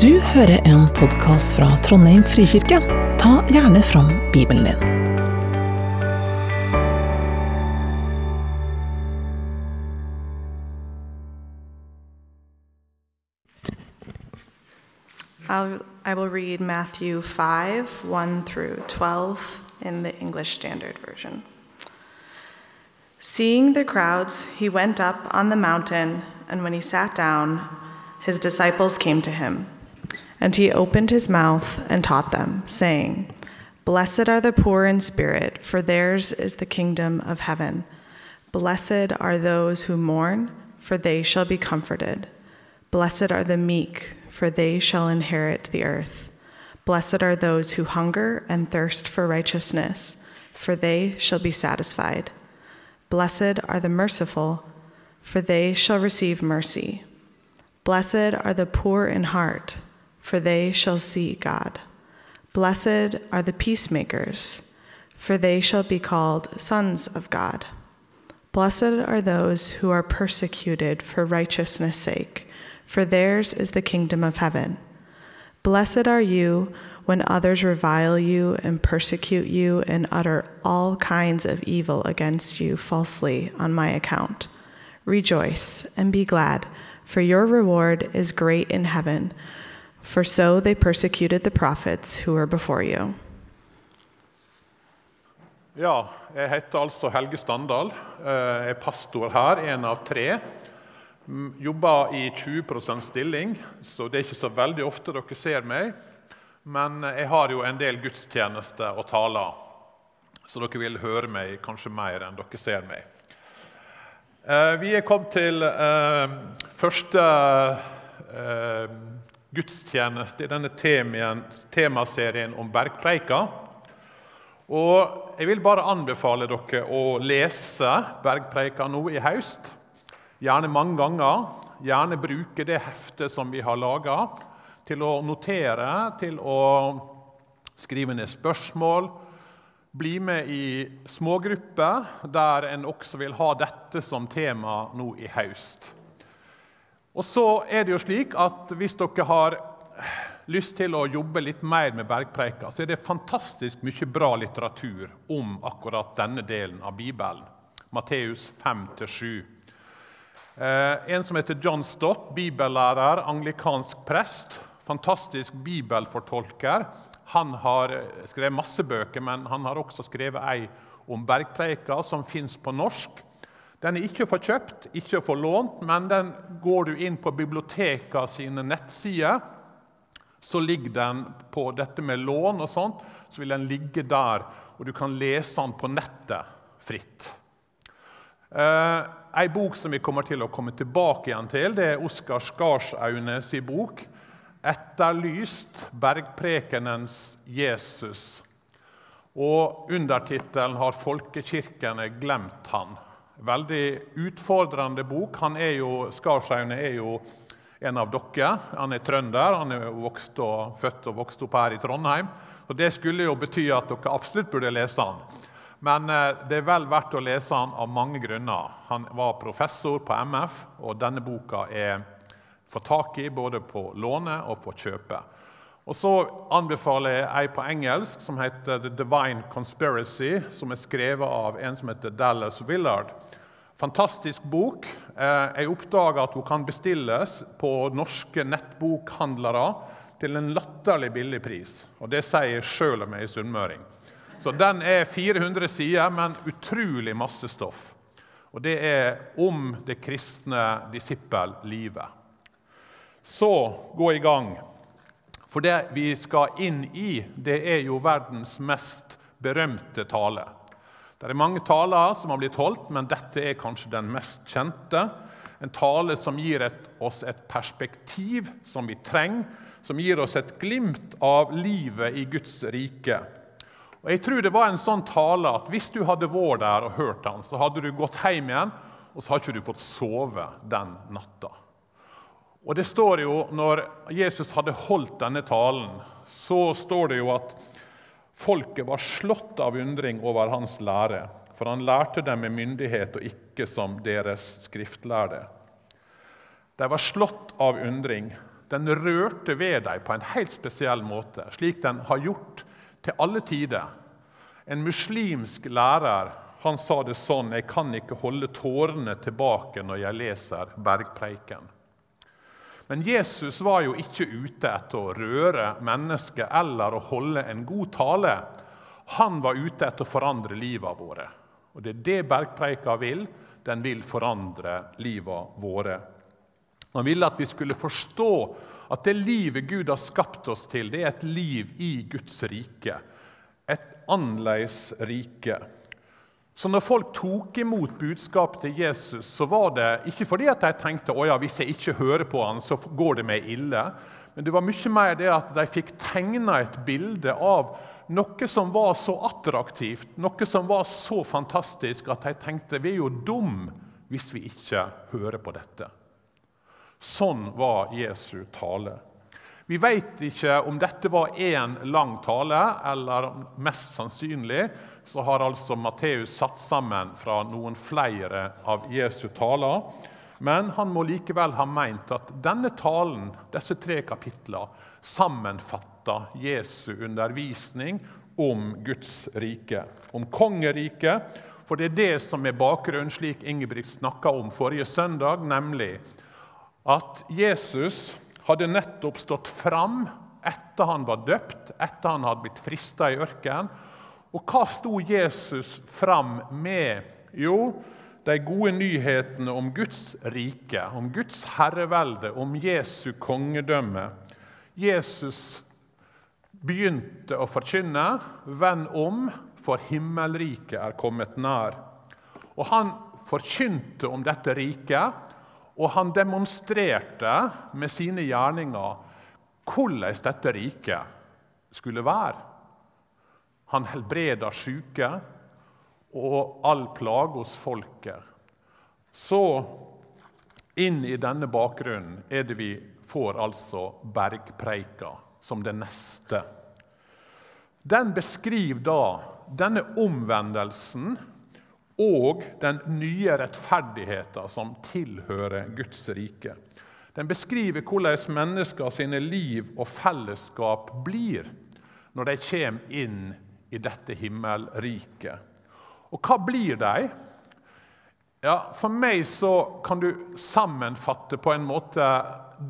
Du hører en podkast fra Trondheim frikirke. Ta gjerne fram Bibelen din. I'll, I will read Matthew 5 1 through 12 in the English Standard Version. Seeing the crowds, he went up on the mountain, and when he sat down, his disciples came to him. And he opened his mouth and taught them, saying, Blessed are the poor in spirit, for theirs is the kingdom of heaven. Blessed are those who mourn, for they shall be comforted. Blessed are the meek, for they shall inherit the earth. Blessed are those who hunger and thirst for righteousness, for they shall be satisfied. Blessed are the merciful, for they shall receive mercy. Blessed are the poor in heart, for they shall see God. Blessed are the peacemakers, for they shall be called sons of God. Blessed are those who are persecuted for righteousness' sake, for theirs is the kingdom of heaven. Blessed are you when others revile you and persecute you and utter all kinds of evil against you falsely on my account. Rejoice and be glad, for your reward is great in heaven, for so they persecuted the prophets who were before you. Ja, jeg heter altså Helge Standal. Jeg er pastor her, en av tre. Mm, Jobber i 20% stilling, så det er ikke så veldig ofte dere ser meg. Men jeg har jo en del gudstjenester og taler, så dere vil høre meg kanskje mer enn dere ser meg. Eh, Vi er kommet til eh, første eh, gudstjeneste i denne temaserien om bergpreika. Og Jeg vil bare anbefale dere å lese bergpreika nå i høst. Gjerne mange ganger. Gjerne bruke det heftet som vi har laga, til å notere, til å skrive ned spørsmål. Bli med i smågrupper der en også vil ha dette som tema nå i høst. Og så er det jo slik at Hvis dere har lyst til å jobbe litt mer med bergpreika, så er det fantastisk mye bra litteratur om akkurat denne delen av Bibelen. Matteus 5-7. Eh, en som heter John Stott, bibellærer, anglikansk prest. Fantastisk bibelfortolker. Han har skrevet masse bøker, men han har også skrevet ei om bergpreika, som fins på norsk. Den er ikke få kjøpt, ikke få lånt, men den går du inn på biblioteka sine nettsider, så ligger den på dette med lån og sånt, så vil den ligge der, og du kan lese den på nettet fritt. Eh, ei bok som vi kommer til å komme tilbake igjen til, det er Oskar Skarsaune sin bok 'Etterlyst bergprekenens Jesus'. Og undertittelen har 'Folkekirkene glemt han'. Veldig utfordrende bok. Han er jo, Skarsaune er jo en av dere. Han er trønder. Han er vokst og, født og vokst opp her i Trondheim. Og Det skulle jo bety at dere absolutt burde lese han. Men eh, det er vel verdt å lese han av mange grunner. Han var professor på MF, og denne boka er få tak i både på låne og på kjøpe. Og Så anbefaler jeg ei på engelsk som heter The Divine Conspiracy, som er skrevet av en som heter Dallas Willard. Fantastisk bok. Eh, Jeg oppdaga at hun kan bestilles på norske nettbokhandlere til en latterlig billig pris. Og Det sier sjøl om jeg er sunnmøring. Så Den er 400 sider, men utrolig masse stoff. Og Det er om det kristne disippellivet. Så gå i gang. For det vi skal inn i, det er jo verdens mest berømte tale. Det er mange taler som har blitt holdt, men dette er kanskje den mest kjente. En tale som gir et, oss et perspektiv som vi trenger, som gir oss et glimt av livet i Guds rike. Og jeg tror det var en sånn tale at Hvis du hadde vært der og hørt den, så hadde du gått hjem igjen, og så hadde ikke du fått sove den natta. Og det står jo, Når Jesus hadde holdt denne talen, så står det jo at folket var slått av undring over hans lære, for han lærte dem med myndighet og ikke som deres skriftlærde. De var slått av undring. den rørte ved dem på en helt spesiell måte, slik den har gjort til alle tider. En muslimsk lærer han sa det sånn Jeg kan ikke holde tårene tilbake når jeg leser bergpreiken. Men Jesus var jo ikke ute etter å røre mennesket eller å holde en god tale. Han var ute etter å forandre livet våre. Og det er det bergpreika vil. Den vil forandre livet våre. Han ville at vi skulle forstå at det livet Gud har skapt oss til, det er et liv i Guds rike. Et annerledes rike. Så når folk tok imot budskapet til Jesus, så var det ikke fordi at de tenkte at ja, hvis jeg ikke hører på han, så går det meg ille. Men det var mye mer det at de fikk tegna et bilde av noe som var så attraktivt, noe som var så fantastisk, at de tenkte vi er jo dum hvis vi ikke hører på dette. Sånn var Jesu tale. Vi vet ikke om dette var én lang tale, eller mest sannsynlig så har altså Matteus satt sammen fra noen flere av Jesu taler. Men han må likevel ha meint at denne talen, disse tre kapitlene, sammenfatter Jesu undervisning om Guds rike, om kongeriket. For det er det som er bakgrunnen, slik Ingebrigt snakka om forrige søndag, nemlig at Jesus hadde nettopp stått fram etter han var døpt, etter han hadde blitt frista i ørkenen. Og hva sto Jesus fram med? Jo, de gode nyhetene om Guds rike, om Guds herrevelde, om Jesu kongedømme. Jesus begynte å forkynne 'Venn om, for himmelriket er kommet nær'. Og Han forkynte om dette riket, og han demonstrerte med sine gjerninger hvordan dette riket skulle være. Han helbreder syke og all plage hos folket. Så inn i denne bakgrunnen er det vi får altså bergpreika som det neste. Den beskriver da denne omvendelsen og den nye rettferdigheten som tilhører Guds rike. Den beskriver hvordan mennesker sine liv og fellesskap blir når de kommer inn i dette himmelriket. Og hva blir de? Ja, For meg så kan du sammenfatte på en måte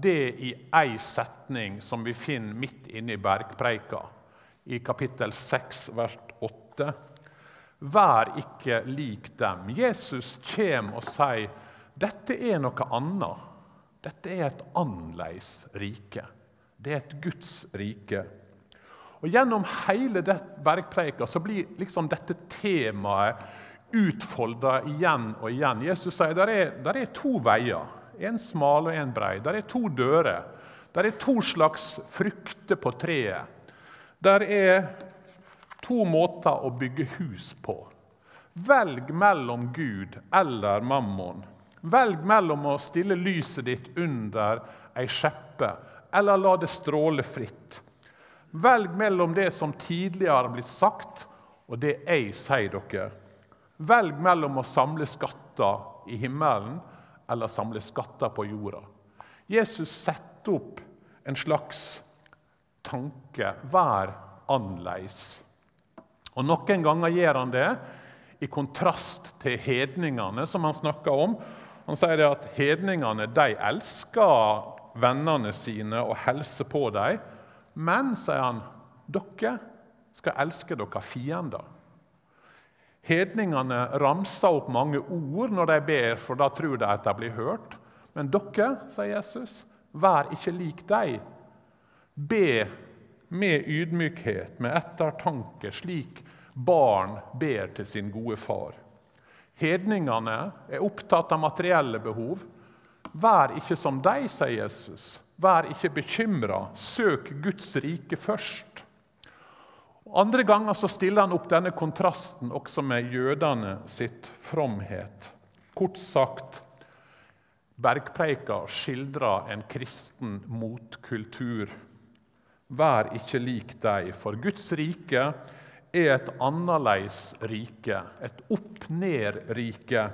det i ei setning som vi finner midt inne i bergpreika, i kapittel 6, vers 8. Vær ikke lik dem. Jesus kommer og sier dette er noe annet. Dette er et annerledes rike. Det er et Guds rike. Og Gjennom hele bergpreika så blir liksom dette temaet utfolda igjen og igjen. Jesus sier er, der er to veier. En smal og en brei. Der er to dører. Der er to slags frukter på treet. Der er to måter å bygge hus på. Velg mellom Gud eller mammon. Velg mellom å stille lyset ditt under ei skjeppe eller la det stråle fritt. Velg mellom det som tidligere har blitt sagt, og det jeg sier dere. Velg mellom å samle skatter i himmelen eller samle skatter på jorda. Jesus setter opp en slags tanke. Vær annerledes. Og Noen ganger gjør han det i kontrast til hedningene, som han snakker om. Han sier at hedningene de elsker vennene sine og hilser på dem. Men, sier han, dere skal elske dere fiender. Hedningene ramser opp mange ord når de ber, for da tror de at de blir hørt. Men dere, sier Jesus, vær ikke lik dem. Be med ydmykhet, med ettertanke, slik barn ber til sin gode far. Hedningene er opptatt av materielle behov. Vær ikke som deg, sier Jesus. Vær ikke bekymra. Søk Guds rike først. Andre ganger så stiller han opp denne kontrasten også med jødene sitt fromhet. Kort sagt Bergpreika skildrer en kristen motkultur. Vær ikke lik deg, for Guds rike er et annerledes rike, et opp-ned-rike.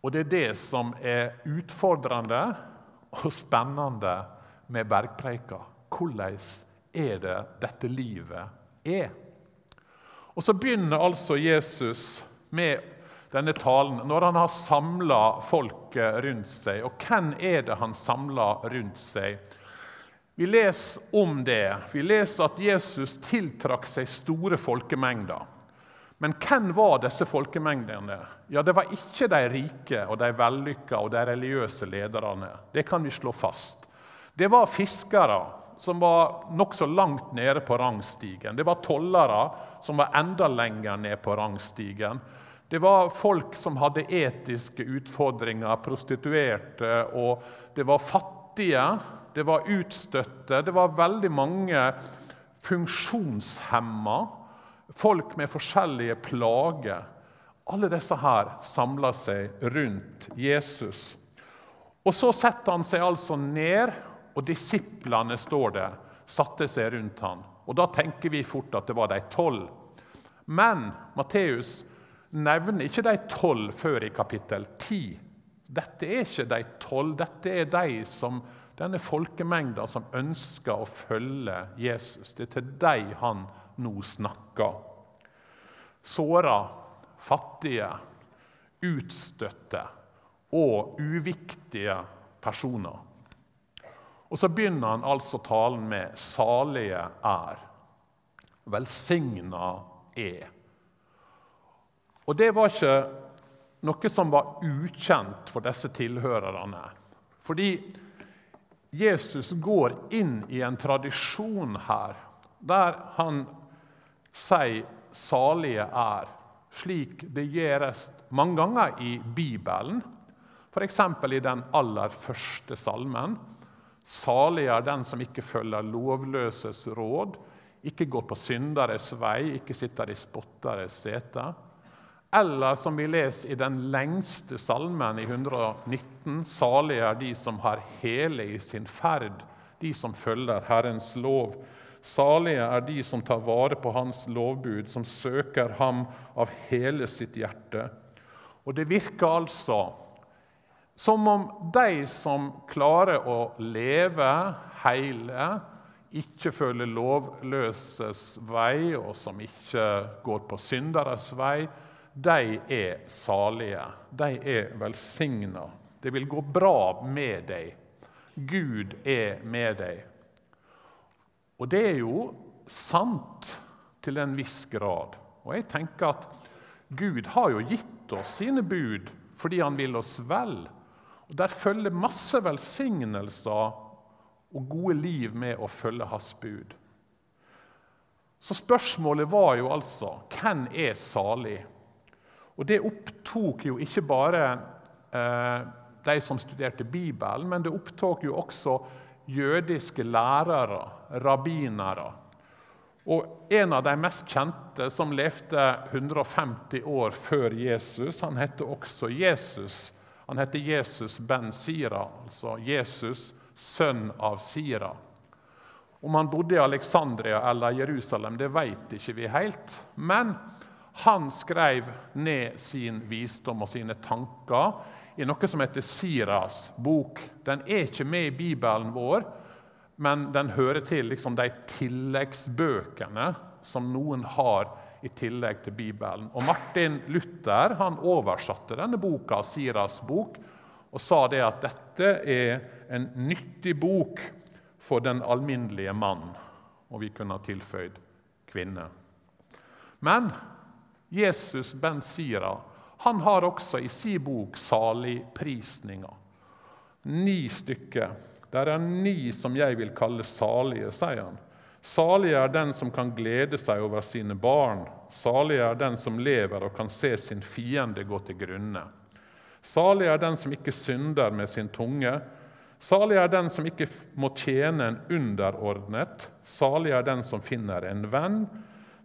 Og det er det som er utfordrende og spennende med bergpreika. Hvordan er det dette livet er? Og Så begynner altså Jesus med denne talen når han har samla folket rundt seg. Og hvem er det han samler rundt seg? Vi leser om det. Vi leser at Jesus tiltrakk seg store folkemengder. Men hvem var disse folkemengdene? Ja, Det var ikke de rike og de vellykka og de religiøse lederne. Det kan vi slå fast. Det var fiskere som var nokså langt nede på rangstigen. Det var tollere som var enda lenger ned på rangstigen. Det var folk som hadde etiske utfordringer, prostituerte, og det var fattige, det var utstøtte. Det var veldig mange funksjonshemma, folk med forskjellige plager. Alle disse her samler seg rundt Jesus. Og Så setter han seg altså ned, og disiplene står det, satte seg rundt han. Og Da tenker vi fort at det var de tolv. Men Matteus nevner ikke de tolv før i kapittel ti. Dette er ikke de tolv, dette er de som, denne folkemengda som ønsker å følge Jesus. Det er til dem han nå snakker. Såra, fattige, utstøtte og uviktige personer. Og Så begynner han altså talen med 'salige er'. Velsigna er. Og det var ikke noe som var ukjent for disse tilhørerne. Fordi Jesus går inn i en tradisjon her der han sier 'salige er', slik det gjøres mange ganger i Bibelen. F.eks. i den aller første salmen. Salig er den som ikke følger lovløses råd, ikke går på synderes vei, ikke sitter i spotteres sete. Eller som vi leser i den lengste salmen i 119.: Salige er de som har hele i sin ferd, de som følger Herrens lov. Salige er de som tar vare på Hans lovbud, som søker Ham av hele sitt hjerte. Og det virker altså som om de som klarer å leve hele, ikke følger lovløses vei, og som ikke går på synderes vei, de er salige. De er velsigna. Det vil gå bra med deg. Gud er med deg. Og det er jo sant til en viss grad. Og jeg tenker at Gud har jo gitt oss sine bud fordi han vil oss vel. Og Der følger masse velsignelser og gode liv med å følge hans bud. Så spørsmålet var jo altså hvem er salig? Og Det opptok jo ikke bare eh, de som studerte Bibelen, men det opptok jo også jødiske lærere, rabbinere. Og En av de mest kjente, som levde 150 år før Jesus, han het også Jesus. Han heter Jesus ben Sira, altså Jesus, sønn av Sira. Om han bodde i Alexandria eller Jerusalem, det vet ikke vi helt. Men han skrev ned sin visdom og sine tanker i noe som heter Siras bok. Den er ikke med i Bibelen vår, men den hører til liksom de tilleggsbøkene som noen har i tillegg til Bibelen. Og Martin Luther han oversatte denne boka, Siras bok, og sa det at dette er en nyttig bok for den alminnelige mann. Og vi kunne ha tilføyd kvinne. Men Jesus ben Sira han har også i sin bok saligprisninger. Ni stykker. Det er ni som jeg vil kalle salige, sier han. Salig er den som kan glede seg over sine barn. Salig er den som lever og kan se sin fiende gå til grunne. Salig er den som ikke synder med sin tunge. Salig er den som ikke må tjene en underordnet. Salig er den som finner en venn.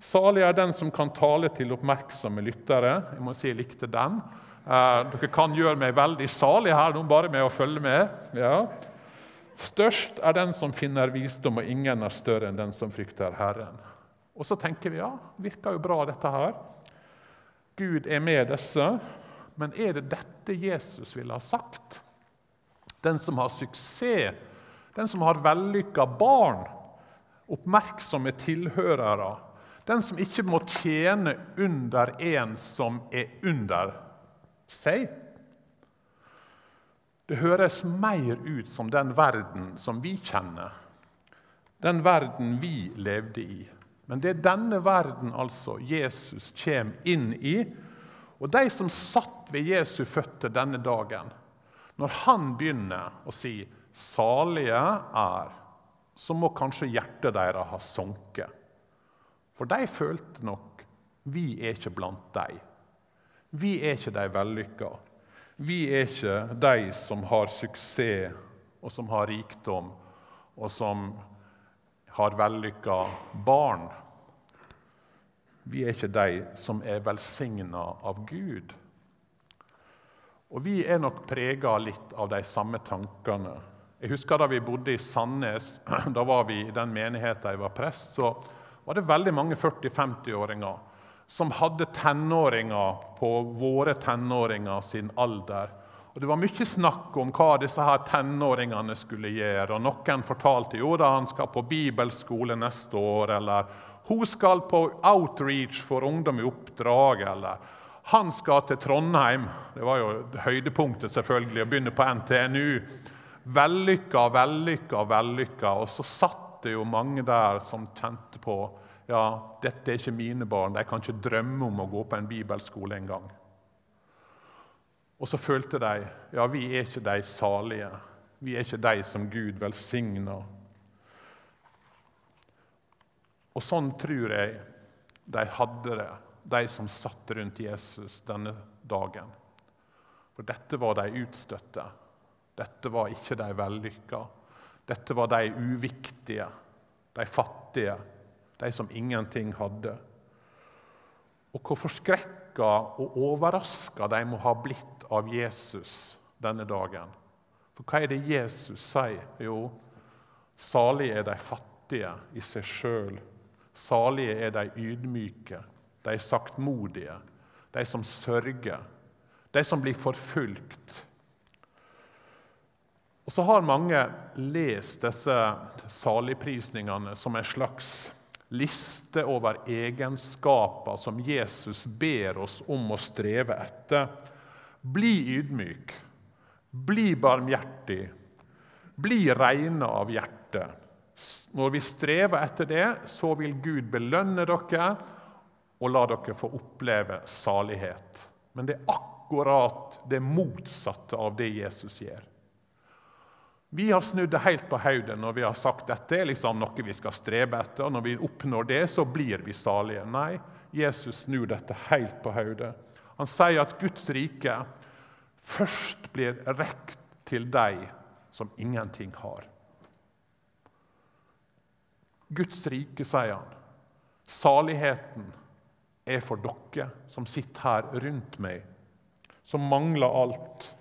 Salig er den som kan tale til oppmerksomme lyttere. Jeg må si jeg likte den. Eh, dere kan gjøre meg veldig salig her nå, bare med å følge med. Ja. Størst er den som finner visdom, og ingen er større enn den som frykter Herren. Og så tenker vi ja, virker jo bra, dette her. Gud er med disse. Men er det dette Jesus ville ha sagt? Den som har suksess, den som har vellykka barn, oppmerksomme tilhørere. Den som ikke må tjene under en som er under seg. Det høres mer ut som den verden som vi kjenner, den verden vi levde i. Men det er denne verden altså Jesus kommer inn i. Og de som satt ved Jesu føtter denne dagen, når han begynner å si 'salige er', så må kanskje hjertet deres ha sunket. For de følte nok 'vi er ikke blant dem'. Vi er ikke de vellykka. Vi er ikke de som har suksess, og som har rikdom, og som har vellykka barn. Vi er ikke de som er velsigna av Gud. Og vi er nok prega litt av de samme tankene. Jeg husker Da vi bodde i Sandnes, da var vi i den menigheten jeg var prest, så var det veldig mange 40-50-åringer som hadde tenåringer på våre tenåringer sin alder. Og Det var mye snakk om hva disse her tenåringene skulle gjøre. og Noen fortalte jo da han skal på bibelskole neste år, eller hun skal på outreach for ungdom i oppdrag, eller han skal til Trondheim. Det var jo høydepunktet selvfølgelig, å begynne på NTNU. Vellykka, vellykka, vellykka. Og så satt det jo mange der som kjente på ja, dette er ikke mine barn, de kan ikke drømme om å gå på en bibelskole engang. Og så følte de ja, vi er ikke de salige. Vi er ikke de som Gud velsigner. Og sånn tror jeg de hadde det, de som satt rundt Jesus denne dagen. For dette var de utstøtte. Dette var ikke de vellykka. Dette var de uviktige, de fattige de som ingenting hadde. Og hvor forskrekka og overraska de må ha blitt av Jesus denne dagen. For hva er det Jesus sier? Jo, salige er de fattige i seg sjøl. Salige er de ydmyke, de saktmodige, de som sørger, de som blir forfulgt. Og så har mange lest disse saligprisningene som en slags liste over egenskaper som Jesus ber oss om å streve etter. Bli ydmyk, bli barmhjertig, bli reine av hjertet. Når vi strever etter det, så vil Gud belønne dere og la dere få oppleve salighet. Men det er akkurat det motsatte av det Jesus gjør. Vi har snudd det helt på hodet når vi har sagt dette er liksom noe vi skal strebe etter. og Når vi oppnår det, så blir vi salige. Nei, Jesus snur dette helt på hodet. Han sier at Guds rike først blir rekt til deg som ingenting har. Guds rike, sier han, saligheten er for dere som sitter her rundt meg, som mangler alt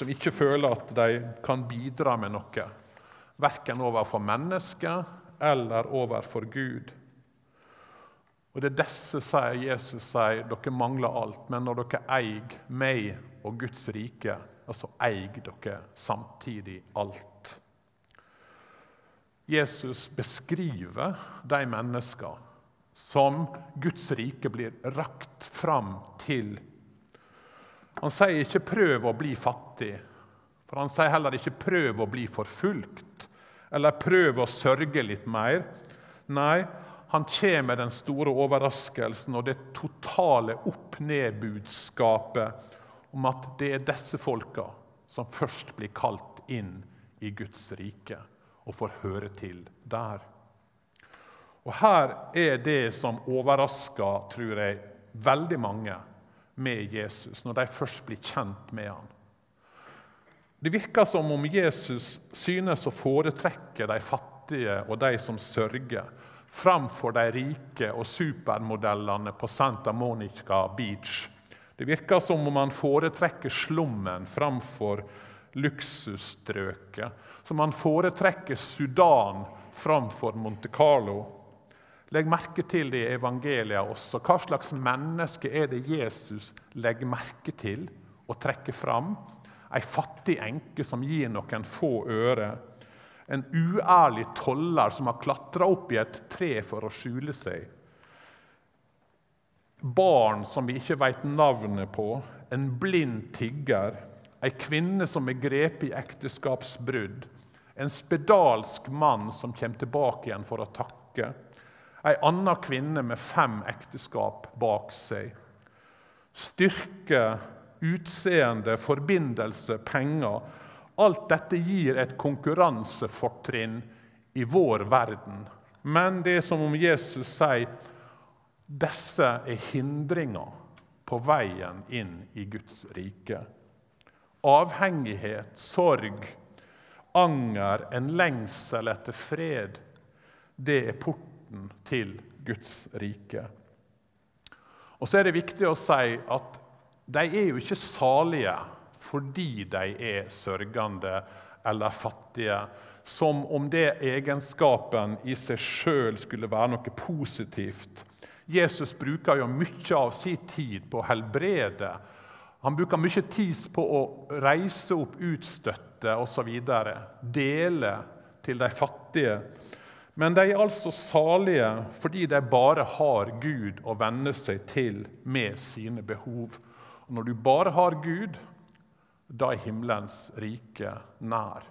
som ikke føler at de kan bidra med noe, verken overfor mennesker eller overfor Gud. Og Det er disse sier Jesus sier dere mangler alt, men når dere eier meg og Guds rike, altså eier dere samtidig alt. Jesus beskriver de mennesker som Guds rike blir rakt fram til han sier ikke 'prøv å bli fattig', for han sier heller ikke 'prøv å bli forfulgt' eller 'prøv å sørge litt mer'. Nei, han kommer med den store overraskelsen og det totale opp-ned-budskapet om at det er disse folka som først blir kalt inn i Guds rike og får høre til der. Og Her er det som overrasker, tror jeg, veldig mange med Jesus, når de først blir kjent med ham. Det virker som om Jesus synes å foretrekke de fattige og de som sørger, framfor de rike og supermodellene på Santa Monica Beach. Det virker som om han foretrekker slummen framfor luksusstrøket. Som han foretrekker Sudan framfor Monte Carlo. Legg merke til det i evangeliet også. Hva slags menneske er det Jesus legger merke til og trekker fram? Ei fattig enke som gir noen få øre. En uærlig toller som har klatra opp i et tre for å skjule seg. Barn som vi ikke veit navnet på. En blind tigger. Ei kvinne som er grepet i ekteskapsbrudd. En spedalsk mann som kommer tilbake igjen for å takke. Ei anna kvinne med fem ekteskap bak seg. Styrke, utseende, forbindelse, penger. Alt dette gir et konkurransefortrinn i vår verden. Men det er som om Jesus sier disse er hindringer på veien inn i Guds rike. Avhengighet, sorg, anger, en lengsel etter fred. Det er porten til Guds rike. Og så er det viktig å si at de er jo ikke salige fordi de er sørgende eller fattige. Som om det egenskapen i seg sjøl skulle være noe positivt. Jesus bruker jo mye av sin tid på å helbrede. Han bruker mye tid på å reise opp utstøtte osv. Dele til de fattige. Men de er altså salige fordi de bare har Gud å venne seg til med sine behov. Og når du bare har Gud, da er himmelens rike nær.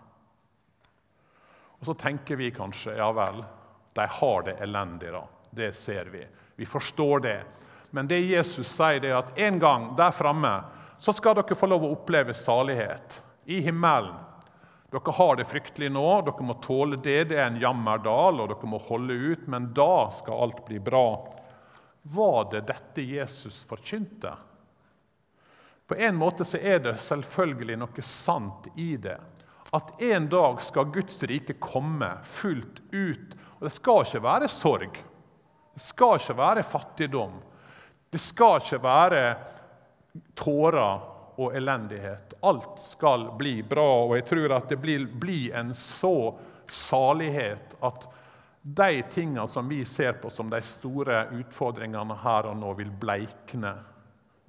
Og Så tenker vi kanskje ja vel, de har det elendig, da. Det ser vi. Vi forstår det. Men det Jesus sier, det er at en gang der framme så skal dere få lov å oppleve salighet i himmelen. Dere har det fryktelig nå, dere må tåle det. Det er en jammerdal, og dere må holde ut. Men da skal alt bli bra. Var det dette Jesus forkynte? På en måte så er det selvfølgelig noe sant i det. At en dag skal Guds rike komme fullt ut. Og det skal ikke være sorg. Det skal ikke være fattigdom. Det skal ikke være tårer og elendighet. Alt skal bli bra, og jeg tror at det blir, blir en så salighet at de tingene som vi ser på som de store utfordringene her og nå, vil bleikne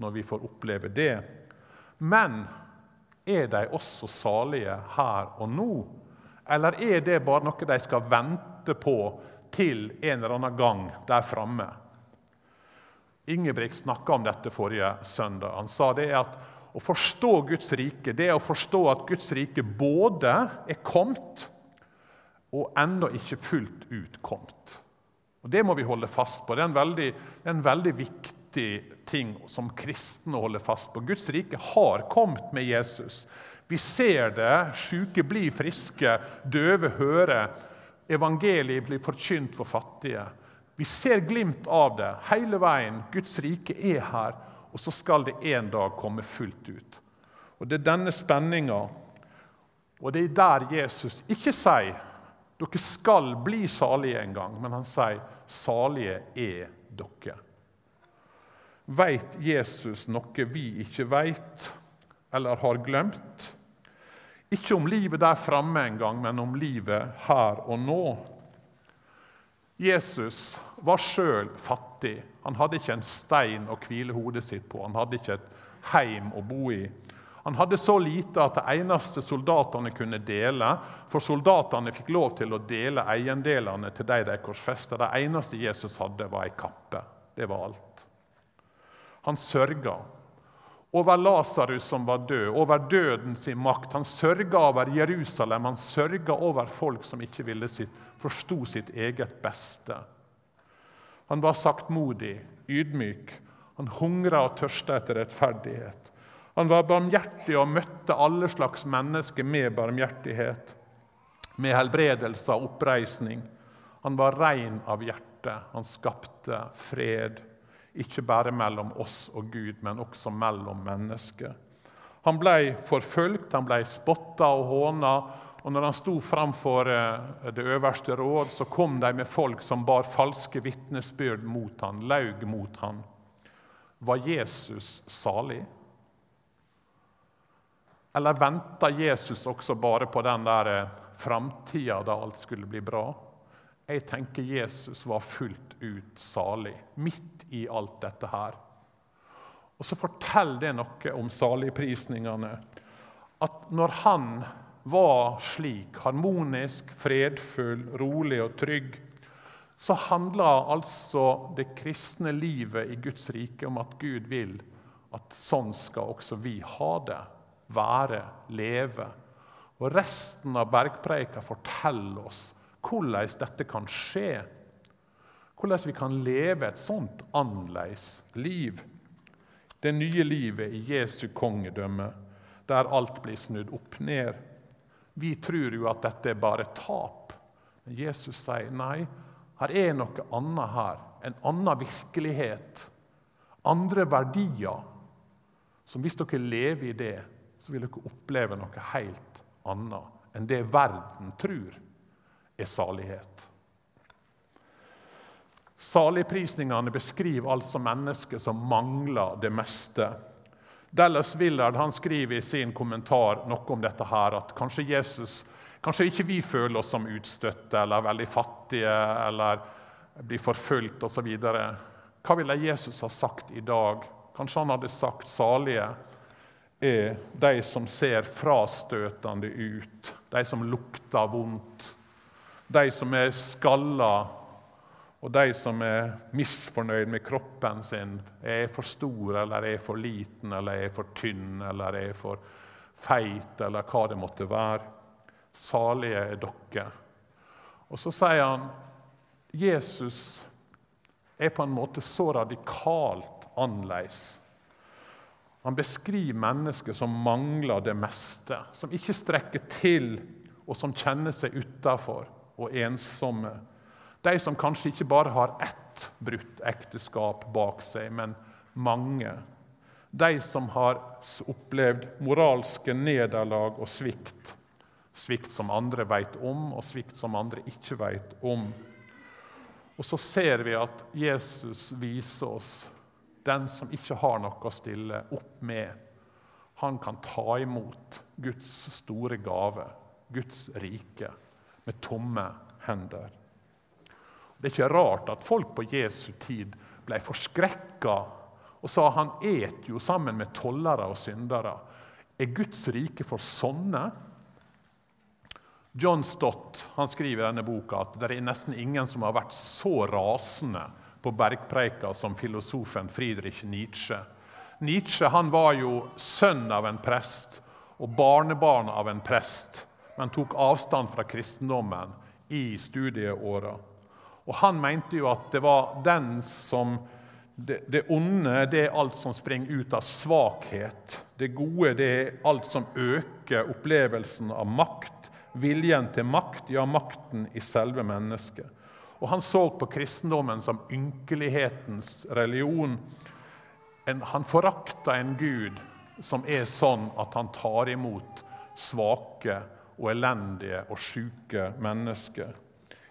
når vi får oppleve det. Men er de også salige her og nå? Eller er det bare noe de skal vente på til en eller annen gang der framme. Ingebrigt snakka om dette forrige søndag. Han sa det at å forstå Guds rike det er å forstå at Guds rike både er kommet og ennå ikke fullt ut kommet. Og Det må vi holde fast på. Det er en veldig, en veldig viktig ting som kristne å holde fast på. Guds rike har kommet med Jesus. Vi ser det. Syke blir friske, døve hører. Evangeliet blir forkynt for fattige. Vi ser glimt av det hele veien. Guds rike er her, og så skal det en dag komme fullt ut. Og Det er denne spenninga, og det er der Jesus ikke sier dere skal bli salige en gang, men han sier salige er dere. Veit Jesus noe vi ikke veit eller har glemt? Ikke om livet der framme en gang, men om livet her og nå. Jesus var sjøl fattig. Han hadde ikke en stein å hvile hodet sitt på. Han hadde ikke et heim å bo i. Han hadde så lite at det eneste soldatene kunne dele For soldatene fikk lov til å dele eiendelene til de de korsfesta. Det eneste Jesus hadde, var ei kappe. Det var alt. Han sørga over Lasarus som var død, over døden sin makt. Han sørga over Jerusalem, han sørga over folk som ikke ville sitt, forsto sitt eget beste. Han var saktmodig, ydmyk. Han hungra og tørsta etter rettferdighet. Han var barmhjertig og møtte alle slags mennesker med barmhjertighet, med helbredelse og oppreisning. Han var rein av hjerte. Han skapte fred ikke bare mellom oss og Gud, men også mellom mennesker. Han ble forfulgt, han ble spotta og håna. Og når han sto framfor eh, det øverste råd, så kom de med folk som bar falske vitnesbyrd mot han, laug mot han. Var Jesus salig? Eller venta Jesus også bare på den der eh, framtida da alt skulle bli bra? Jeg tenker Jesus var fullt ut salig midt i alt dette her. Og så forteller det noe om saligprisningene. at når han var slik, harmonisk, fredfull, rolig og trygg, så handler altså det kristne livet i Guds rike om at Gud vil at sånn skal også vi ha det, være, leve. Og resten av bergpreika forteller oss hvordan dette kan skje. Hvordan vi kan leve et sånt annerledes liv. Det nye livet i Jesu kongedømme, der alt blir snudd opp ned. Vi tror jo at dette er bare tap. Men Jesus sier nei, her er noe annet her. En annen virkelighet. Andre verdier. Som hvis dere lever i det, så vil dere oppleve noe helt annet enn det verden tror er salighet. Saligprisningene beskriver altså mennesker som mangler det meste. Dallas Willard han skriver i sin kommentar noe om dette her, at kanskje Jesus Kanskje ikke vi føler oss som utstøtte eller veldig fattige eller blir forfulgt osv. Hva ville Jesus ha sagt i dag? Kanskje han hadde sagt salige er de som ser frastøtende ut, de som lukter vondt, de som er skalla og de som er misfornøyd med kroppen sin, er for stor eller er for liten eller er for tynn eller er for feit eller hva det måtte være. Salige er dere. Og så sier han Jesus er på en måte så radikalt annerledes. Han beskriver mennesker som mangler det meste, som ikke strekker til, og som kjenner seg utafor og ensomme. De som kanskje ikke bare har ett brutt ekteskap bak seg, men mange. De som har opplevd moralske nederlag og svikt. Svikt som andre vet om, og svikt som andre ikke vet om. Og så ser vi at Jesus viser oss den som ikke har noe å stille opp med. Han kan ta imot Guds store gave, Guds rike, med tomme hender. Det er ikke rart at folk på Jesu tid ble forskrekka og sa han et jo sammen med tollere og syndere. Er Guds rike for sånne? John Stott skriver i denne boka at det er nesten ingen som har vært så rasende på bergpreika som filosofen Friedrich Nietzsche. Nietzsche var jo sønn av en prest og barnebarn av en prest, men tok avstand fra kristendommen i studieåra. Og Han mente jo at det var den som det, det, onde det er alt som springer ut av svakhet. Det gode det er alt som øker opplevelsen av makt, viljen til makt, ja, makten i selve mennesket. Og Han så på kristendommen som ynkelighetens religion. En, han forakta en gud som er sånn at han tar imot svake og elendige og sjuke mennesker.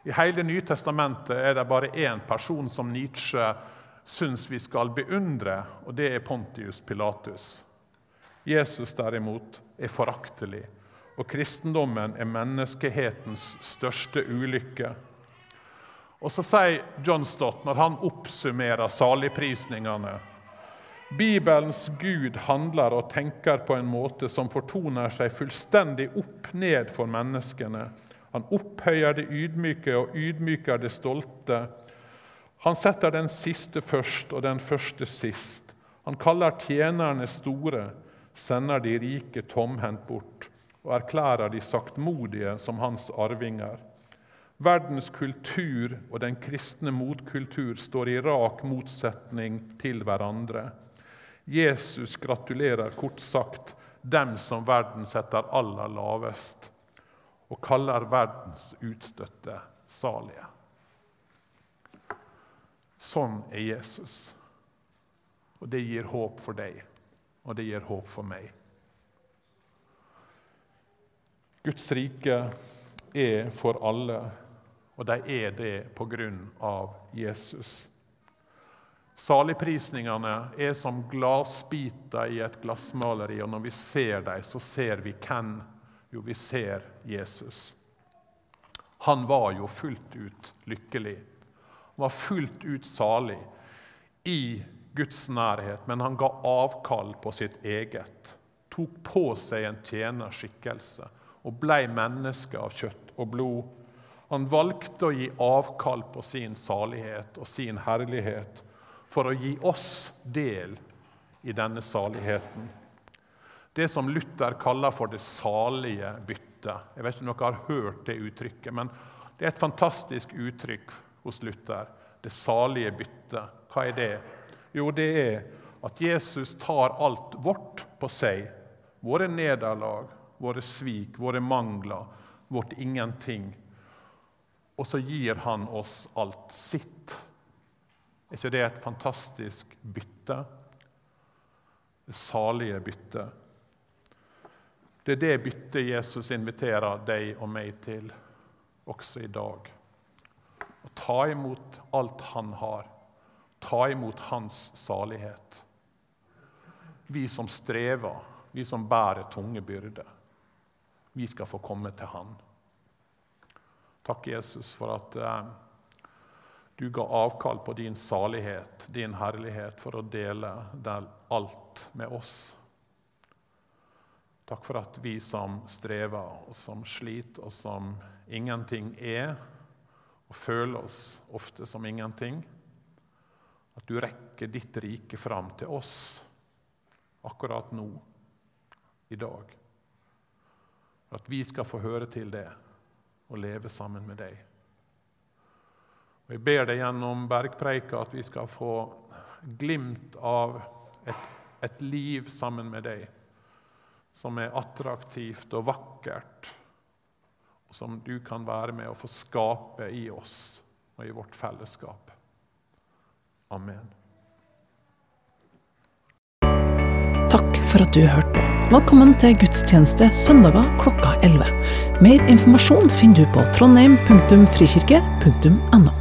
I hele Nytestamentet er det bare én person som Nietzsche syns vi skal beundre, og det er Pontius Pilatus. Jesus derimot er foraktelig, og kristendommen er menneskehetens største ulykke. Og så sier John Stott, når han oppsummerer saligprisningene Bibelens Gud handler og tenker på en måte som fortoner seg fullstendig opp ned for menneskene. Han opphøyer det ydmyke og ydmyker det stolte. Han setter den siste først og den første sist. Han kaller tjenerne store, sender de rike tomhendt bort og erklærer de saktmodige som hans arvinger. Verdens kultur og den kristne motkultur står i rak motsetning til hverandre. Jesus gratulerer kort sagt dem som verden setter aller lavest, og kaller verdens utstøtte salige. Sånn er Jesus. Og det gir håp for deg, og det gir håp for meg. Guds rike er for alle og de er det på grunn av Jesus. Saligprisningene er som glassbiter i et glassmaleri, og når vi ser dem, så ser vi hvem? Jo, vi ser Jesus. Han var jo fullt ut lykkelig. Han var fullt ut salig i Guds nærhet, men han ga avkall på sitt eget. tok på seg en tjenerskikkelse og blei menneske av kjøtt og blod. Han valgte å gi avkall på sin salighet og sin herlighet for å gi oss del i denne saligheten. Det som Luther kaller for det salige byttet. Jeg vet ikke om dere har hørt det uttrykket, men det er et fantastisk uttrykk hos Luther. Det salige byttet. Hva er det? Jo, det er at Jesus tar alt vårt på seg. Våre nederlag, våre svik, våre mangler, vårt ingenting. Og så gir han oss alt sitt. Er ikke det et fantastisk bytte? Det salige byttet. Det er det byttet Jesus inviterer deg og meg til også i dag. Å ta imot alt han har. Ta imot hans salighet. Vi som strever, vi som bærer tunge byrder, vi skal få komme til Han. Takk, Jesus, for at eh, du ga avkall på din salighet, din herlighet, for å dele alt med oss. Takk for at vi som strever, og som sliter, og som ingenting er, og føler oss ofte som ingenting, at du rekker ditt rike fram til oss akkurat nå, i dag. At vi skal få høre til det og leve sammen med deg. Og Jeg ber deg gjennom bergpreika at vi skal få glimt av et, et liv sammen med deg som er attraktivt og vakkert, og som du kan være med å få skape i oss og i vårt fellesskap. Amen. Takk for at du hørte på. Velkommen til gudstjeneste søndager klokka 11. Mer informasjon finner du på trondheim.frikirke.no.